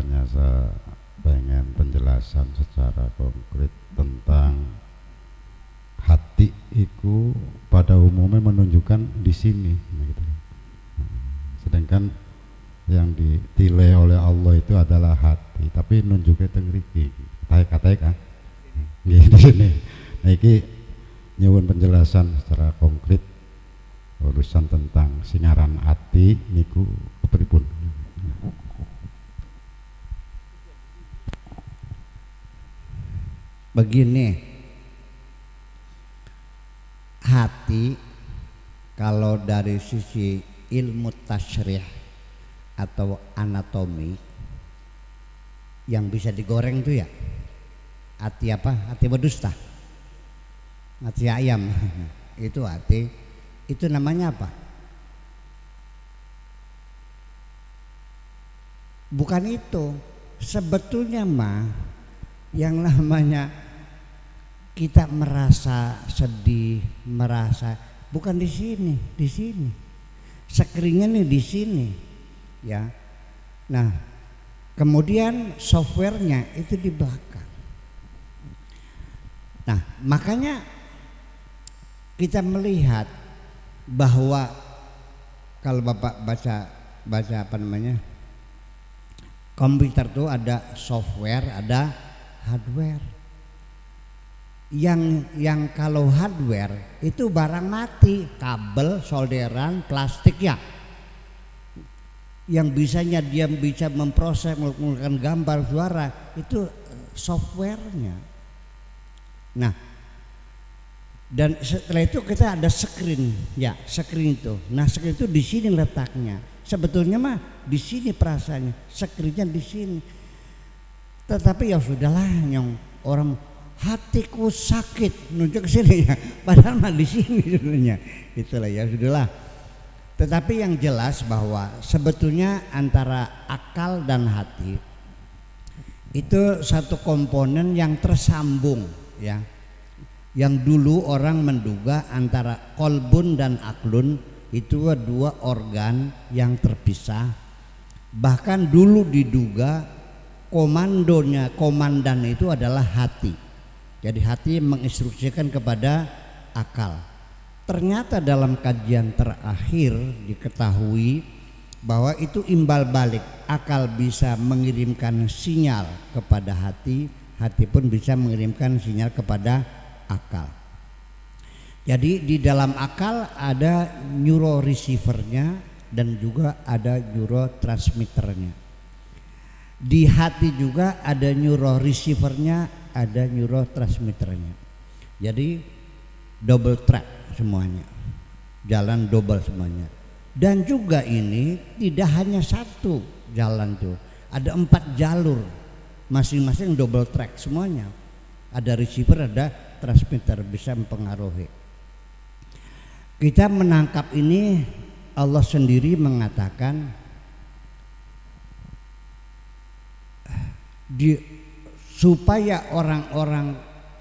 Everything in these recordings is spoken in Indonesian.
hanya saya pengen penjelasan secara konkret tentang hati itu pada umumnya menunjukkan di sini, gitu. Sedangkan yang ditilai oleh Allah itu adalah hati, tapi nunjuknya tengriki. Kata kata kan? Di sini. Nah, ini nyuwun penjelasan secara konkret urusan tentang singaran ati niku kepripun begini. Hati kalau dari sisi ilmu tasyrih atau anatomi yang bisa digoreng itu ya hati apa? Hati berdusta. Mati ayam. Itu hati. Itu namanya apa? Bukan itu. Sebetulnya mah yang namanya kita merasa sedih merasa bukan di sini di sini. Sekringnya nih di sini ya. Nah kemudian softwarenya itu di belakang. Nah makanya kita melihat bahwa kalau Bapak baca baca apa namanya komputer itu ada software, ada hardware. Yang yang kalau hardware itu barang mati, kabel, solderan, plastik ya. Yang bisanya dia bisa memproses menggunakan gambar suara itu softwarenya. Nah, dan setelah itu kita ada screen ya screen itu nah screen itu di sini letaknya sebetulnya mah di sini perasaannya screennya di sini tetapi ya sudahlah yang orang hatiku sakit nunjuk ke sini. Ya padahal mah di sini sebenarnya. Itulah ya sudahlah. Tetapi yang jelas bahwa sebetulnya antara akal dan hati itu satu komponen yang tersambung ya. Yang dulu orang menduga antara kolbun dan aklun itu dua organ yang terpisah. Bahkan dulu diduga komandonya komandan itu adalah hati jadi hati menginstruksikan kepada akal ternyata dalam kajian terakhir diketahui bahwa itu imbal balik akal bisa mengirimkan sinyal kepada hati hati pun bisa mengirimkan sinyal kepada akal. Jadi di dalam akal ada receivernya dan juga ada neurotransmitternya. Di hati juga ada receivernya, ada neurotransmitternya. Jadi double track semuanya. Jalan double semuanya. Dan juga ini tidak hanya satu jalan tuh. Ada empat jalur masing-masing double track semuanya. Ada receiver, ada transmitter bisa mempengaruhi. Kita menangkap ini Allah sendiri mengatakan di, supaya orang-orang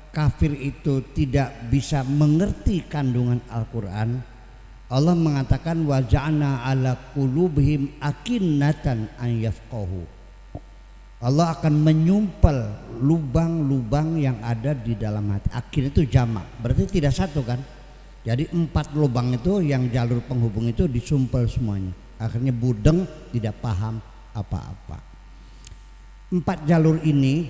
kafir itu tidak bisa mengerti kandungan Al-Qur'an Allah mengatakan waja'na ala qulubihim akinnatan an yafqahu Allah akan menyumpel lubang-lubang yang ada di dalam hati. Akhir itu jamak, berarti tidak satu kan? Jadi empat lubang itu yang jalur penghubung itu disumpel semuanya. Akhirnya budeng tidak paham apa-apa. Empat jalur ini,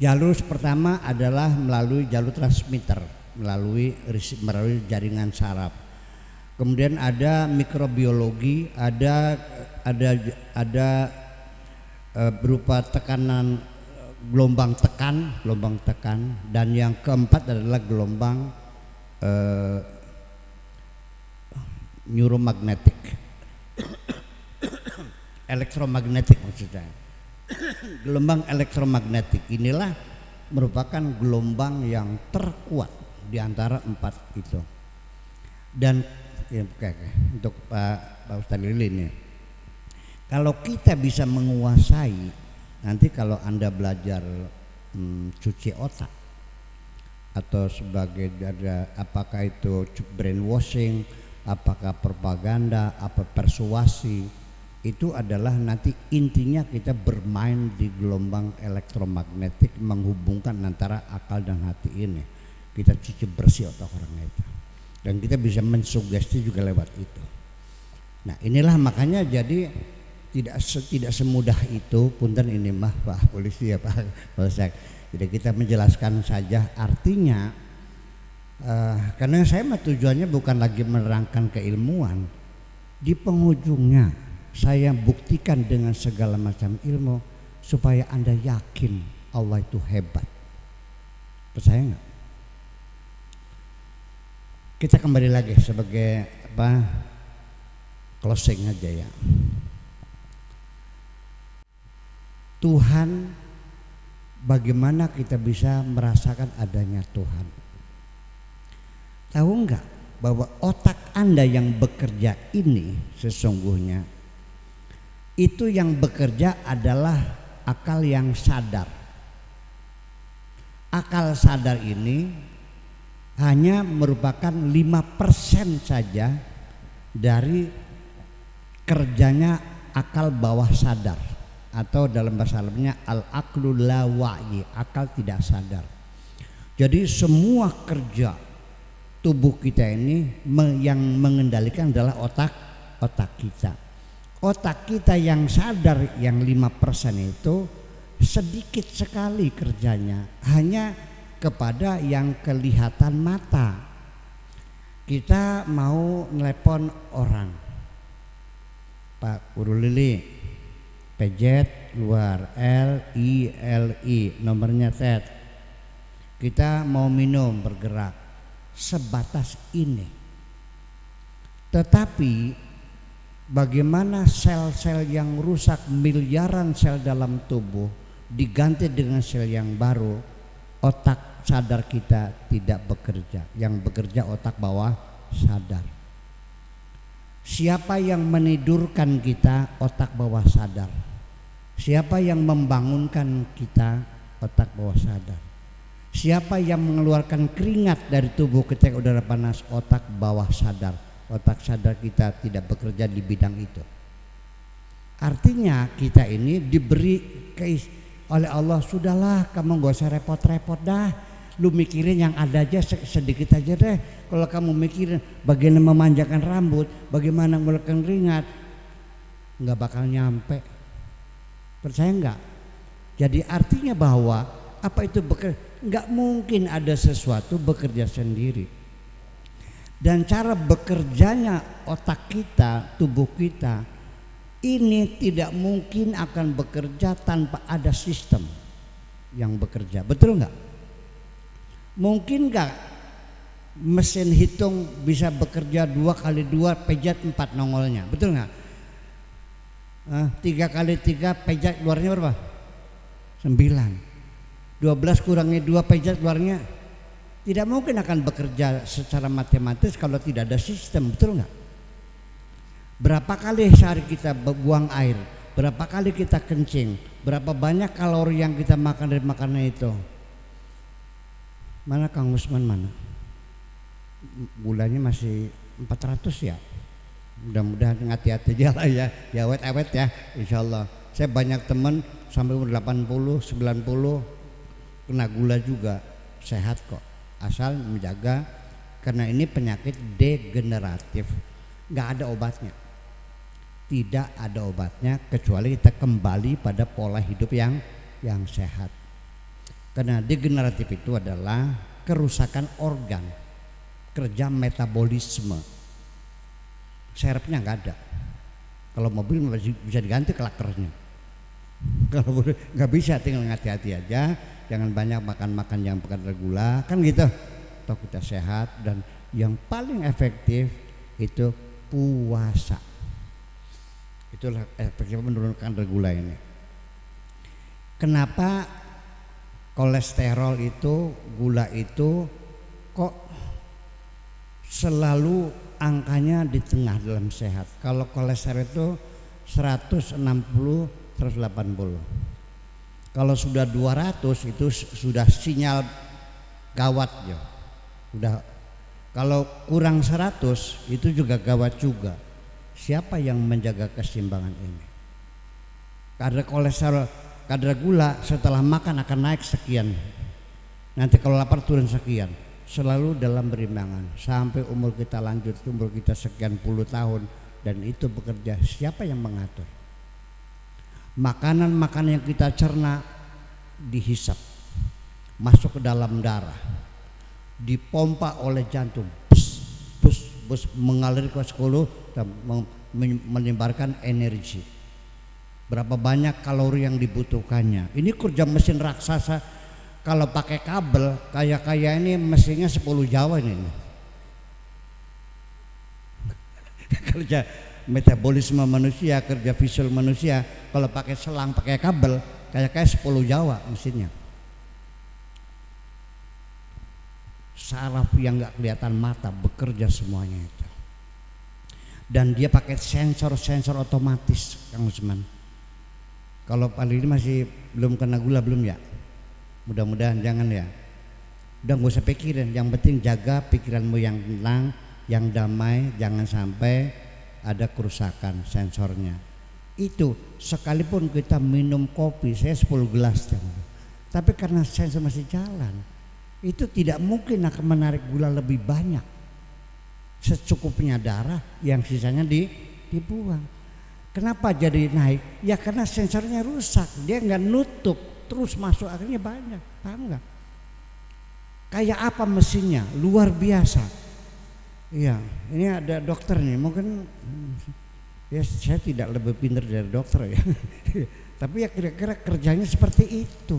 jalur pertama adalah melalui jalur transmitter, melalui melalui jaringan saraf. Kemudian ada mikrobiologi, ada ada ada Eh, berupa tekanan gelombang tekan, gelombang tekan dan yang keempat adalah gelombang uh, neuromagnetik. elektromagnetik maksudnya. Gelombang elektromagnetik inilah merupakan gelombang yang terkuat di antara empat itu. Dan ya, okay, okay, untuk Pak Pak Ustadz Lili ini kalau kita bisa menguasai nanti kalau Anda belajar hmm, cuci otak atau sebagai ada apakah itu brainwashing, apakah propaganda, apa persuasi itu adalah nanti intinya kita bermain di gelombang elektromagnetik menghubungkan antara akal dan hati ini. Kita cuci bersih otak orang itu. Dan kita bisa mensugesti juga lewat itu. Nah, inilah makanya jadi tidak tidak semudah itu punten ini mah Pak polisi ya Pak Polsek. Jadi kita menjelaskan saja artinya uh, karena saya mah tujuannya bukan lagi menerangkan keilmuan di penghujungnya saya buktikan dengan segala macam ilmu supaya anda yakin Allah itu hebat. Percaya nggak? Kita kembali lagi sebagai apa closing aja ya. Tuhan bagaimana kita bisa merasakan adanya Tuhan? Tahu enggak bahwa otak anda yang bekerja ini sesungguhnya itu yang bekerja adalah akal yang sadar akal sadar ini hanya merupakan 5% saja dari kerjanya akal bawah sadar atau dalam bahasa Arabnya al aklu la wa'yi, akal tidak sadar. Jadi semua kerja tubuh kita ini yang mengendalikan adalah otak otak kita. Otak kita yang sadar yang 5% itu sedikit sekali kerjanya, hanya kepada yang kelihatan mata. Kita mau telepon orang. Pak Guru Lili, pejet keluar L I L I nomornya set kita mau minum bergerak sebatas ini tetapi bagaimana sel-sel yang rusak miliaran sel dalam tubuh diganti dengan sel yang baru otak sadar kita tidak bekerja yang bekerja otak bawah sadar siapa yang menidurkan kita otak bawah sadar Siapa yang membangunkan kita otak bawah sadar? Siapa yang mengeluarkan keringat dari tubuh ketika udara panas otak bawah sadar? Otak sadar kita tidak bekerja di bidang itu. Artinya kita ini diberi keis oleh Allah sudahlah kamu gak usah repot-repot dah lu mikirin yang ada aja sedikit aja deh kalau kamu mikirin bagaimana memanjakan rambut bagaimana mengeluarkan keringat nggak bakal nyampe Percaya enggak? Jadi artinya bahwa apa itu bekerja? Enggak mungkin ada sesuatu bekerja sendiri. Dan cara bekerjanya otak kita, tubuh kita ini tidak mungkin akan bekerja tanpa ada sistem yang bekerja. Betul enggak? Mungkin enggak mesin hitung bisa bekerja dua kali dua pejat empat nongolnya betul nggak Ah, tiga kali tiga pejat luarnya berapa? Sembilan. Dua belas kurangi dua pejat luarnya tidak mungkin akan bekerja secara matematis kalau tidak ada sistem, betul nggak? Berapa kali sehari kita buang air? Berapa kali kita kencing? Berapa banyak kalori yang kita makan dari makanan itu? Mana Kang Usman mana? Bulannya masih 400 ya? mudah-mudahan hati-hati aja lah ya ya awet-awet ya insya Allah saya banyak teman sampai umur 80 90 kena gula juga sehat kok asal menjaga karena ini penyakit degeneratif. Nggak ada obatnya. Tidak ada obatnya kecuali kita kembali pada pola hidup yang yang sehat. Karena degeneratif itu adalah kerusakan organ kerja metabolisme. Serepnya nggak ada. Kalau mobil bisa diganti kelakernya kalau nggak bisa tinggal hati-hati aja. Jangan banyak makan-makan yang bukan gula. Kan gitu. Toh kita sehat dan yang paling efektif itu puasa. Itulah efektif menurunkan gula ini. Kenapa kolesterol itu gula itu kok selalu angkanya di tengah dalam sehat. Kalau kolesterol itu 160 180. Kalau sudah 200 itu sudah sinyal gawat ya. Udah kalau kurang 100 itu juga gawat juga. Siapa yang menjaga keseimbangan ini? Kadar kolesterol kadar gula setelah makan akan naik sekian. Nanti kalau lapar turun sekian. Selalu dalam berimbangan sampai umur kita lanjut umur kita sekian puluh tahun dan itu bekerja. Siapa yang mengatur makanan-makanan yang kita cerna dihisap masuk ke dalam darah dipompa oleh jantung bus bus bus mengalir ke sekolah dan menyebarkan energi. Berapa banyak kalori yang dibutuhkannya? Ini kerja mesin raksasa kalau pakai kabel kayak kayak ini mesinnya 10 Jawa ini. Kerja metabolisme manusia kerja visual manusia kalau pakai selang pakai kabel kayak kayak 10 Jawa mesinnya. Saraf yang nggak kelihatan mata bekerja semuanya itu. Dan dia pakai sensor-sensor otomatis Kang Usman. Kalau paling ini masih belum kena gula belum ya? Mudah-mudahan jangan ya. Udah gak usah pikirin yang penting jaga pikiranmu yang tenang yang damai jangan sampai ada kerusakan sensornya. Itu sekalipun kita minum kopi saya 10 gelas tapi karena sensor masih jalan itu tidak mungkin akan menarik gula lebih banyak. Secukupnya darah yang sisanya di, dibuang. Kenapa jadi naik? Ya karena sensornya rusak dia nggak nutup terus masuk akhirnya banyak. Paham nggak? Kayak apa mesinnya? Luar biasa iya ini ada dokter nih mungkin ya saya tidak lebih pintar dari dokter ya tapi ya kira-kira kerjanya seperti itu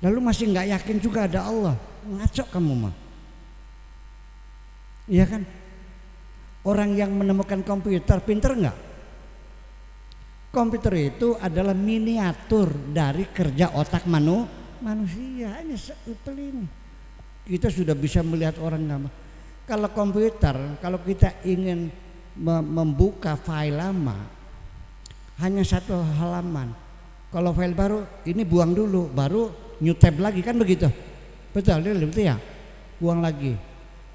lalu masih nggak yakin juga ada Allah ngaco kamu mah iya kan orang yang menemukan komputer pinter nggak Komputer itu adalah miniatur dari kerja otak manu, manusia. Hanya seupel ini. Kita sudah bisa melihat orang lama. Kalau komputer, kalau kita ingin membuka file lama, hanya satu halaman. Kalau file baru, ini buang dulu, baru new tab lagi kan begitu. Betul, betul ya. Buang lagi.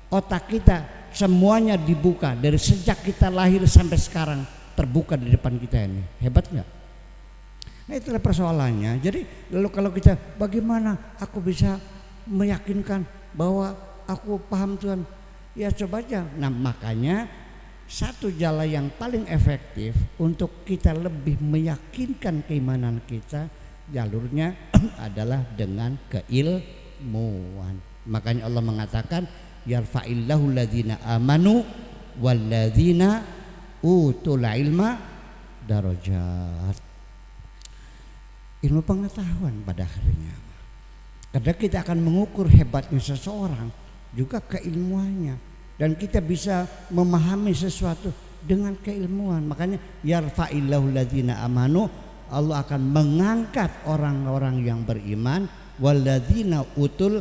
Otak kita semuanya dibuka dari sejak kita lahir sampai sekarang terbuka di depan kita ini. Hebat nggak? Nah itulah persoalannya. Jadi lalu kalau kita bagaimana aku bisa meyakinkan bahwa aku paham Tuhan? Ya coba aja. Nah makanya satu jalan yang paling efektif untuk kita lebih meyakinkan keimanan kita jalurnya adalah dengan keilmuan. Makanya Allah mengatakan yarfa'illahu ladzina amanu walladzina utul ilma darajat ilmu pengetahuan pada akhirnya karena kita akan mengukur hebatnya seseorang juga keilmuannya. Dan kita bisa memahami sesuatu dengan keilmuan. Makanya yarfa'illahu ladzina amanu Allah akan mengangkat orang-orang yang beriman walladzina utul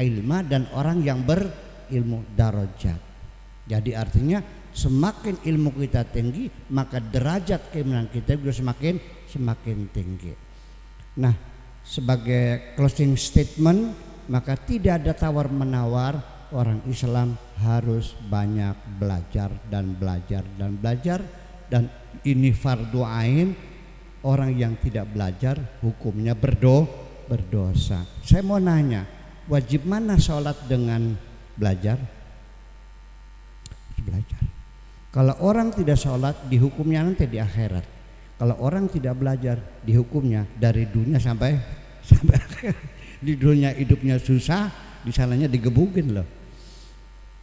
ilma dan orang yang berilmu darajat. Jadi artinya semakin ilmu kita tinggi maka derajat keimanan kita juga semakin semakin tinggi. Nah sebagai closing statement maka tidak ada tawar menawar orang Islam harus banyak belajar dan belajar dan belajar dan ini fardu ain orang yang tidak belajar hukumnya berdo berdosa saya mau nanya wajib mana sholat dengan belajar belajar kalau orang tidak sholat dihukumnya nanti di akhirat. Kalau orang tidak belajar dihukumnya dari dunia sampai sampai akhirat. Di dunia hidupnya susah, di sananya digebukin loh.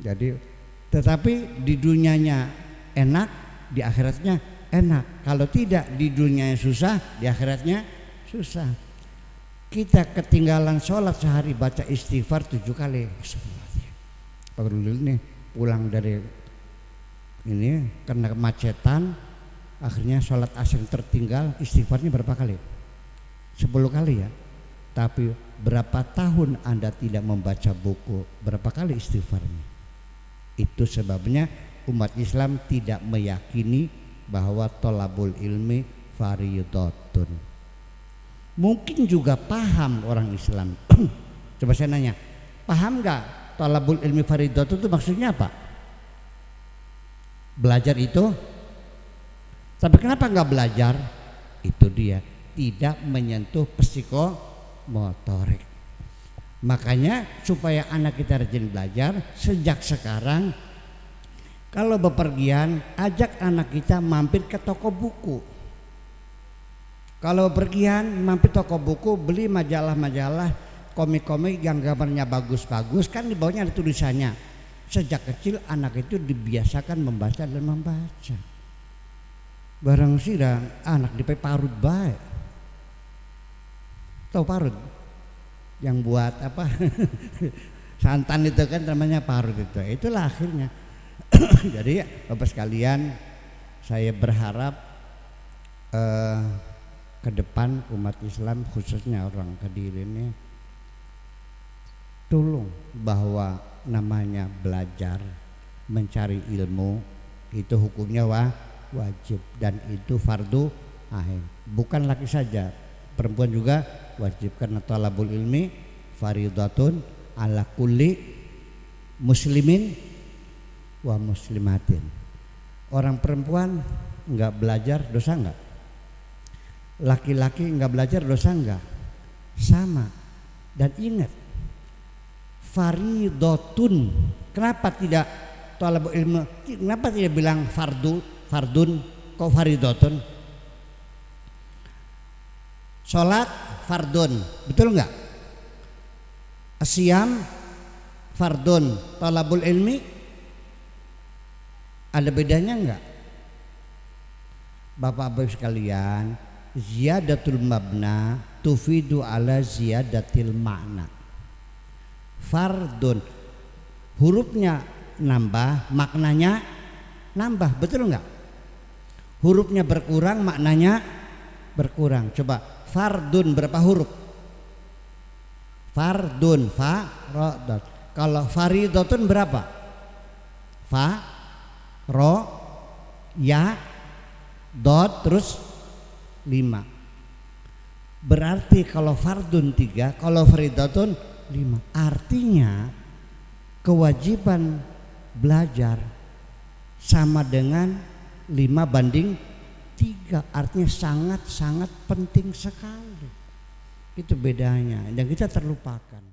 Jadi tetapi di dunianya enak, di akhiratnya enak. Kalau tidak di dunianya susah, di akhiratnya susah. Kita ketinggalan sholat sehari baca istighfar tujuh kali. Pak Rulil nih pulang dari ini karena kemacetan akhirnya sholat asar tertinggal istighfarnya berapa kali? 10 kali ya tapi berapa tahun anda tidak membaca buku berapa kali istighfarnya itu sebabnya umat Islam tidak meyakini bahwa tolabul ilmi fariyudotun mungkin juga paham orang Islam coba saya nanya Paham nggak? Talabul ilmi faridatun itu maksudnya apa? Belajar itu tapi kenapa nggak belajar? Itu dia tidak menyentuh psikomotorik. Makanya supaya anak kita rajin belajar sejak sekarang kalau bepergian ajak anak kita mampir ke toko buku. Kalau bepergian mampir toko buku beli majalah-majalah komik-komik yang gambarnya bagus-bagus kan di bawahnya ada tulisannya. Sejak kecil anak itu dibiasakan membaca dan membaca. Barang sirang anak di parut baik. Tahu parut? Yang buat apa? Santan itu kan namanya parut itu. Itulah akhirnya. Jadi Bapak sekalian, saya berharap eh, ke depan umat Islam khususnya orang Kediri ini tolong bahwa namanya belajar mencari ilmu itu hukumnya wa, wajib dan itu fardu ain bukan laki saja perempuan juga wajib karena talabul ilmi faridatun ala kulli muslimin wa muslimatin orang perempuan nggak belajar dosa nggak laki-laki nggak belajar dosa nggak sama dan ingat faridotun. Kenapa tidak talab ilmu? Kenapa tidak bilang fardu, fardun, kok faridotun? Sholat fardun, betul nggak? Asyam fardun, talabul ilmi? Ada bedanya nggak? Bapak-bapak sekalian, ziyadatul mabna tufidu ala ziyadatil makna. Fardun. Hurufnya nambah maknanya nambah. Betul enggak hurufnya berkurang maknanya berkurang. Coba fardun berapa huruf? Fardun fa ro dot. Kalau faridotun berapa? Fa ro ya dot terus lima. Berarti kalau fardun tiga kalau faridotun lima. Artinya kewajiban belajar sama dengan lima banding tiga. Artinya sangat-sangat penting sekali. Itu bedanya. Dan kita terlupakan.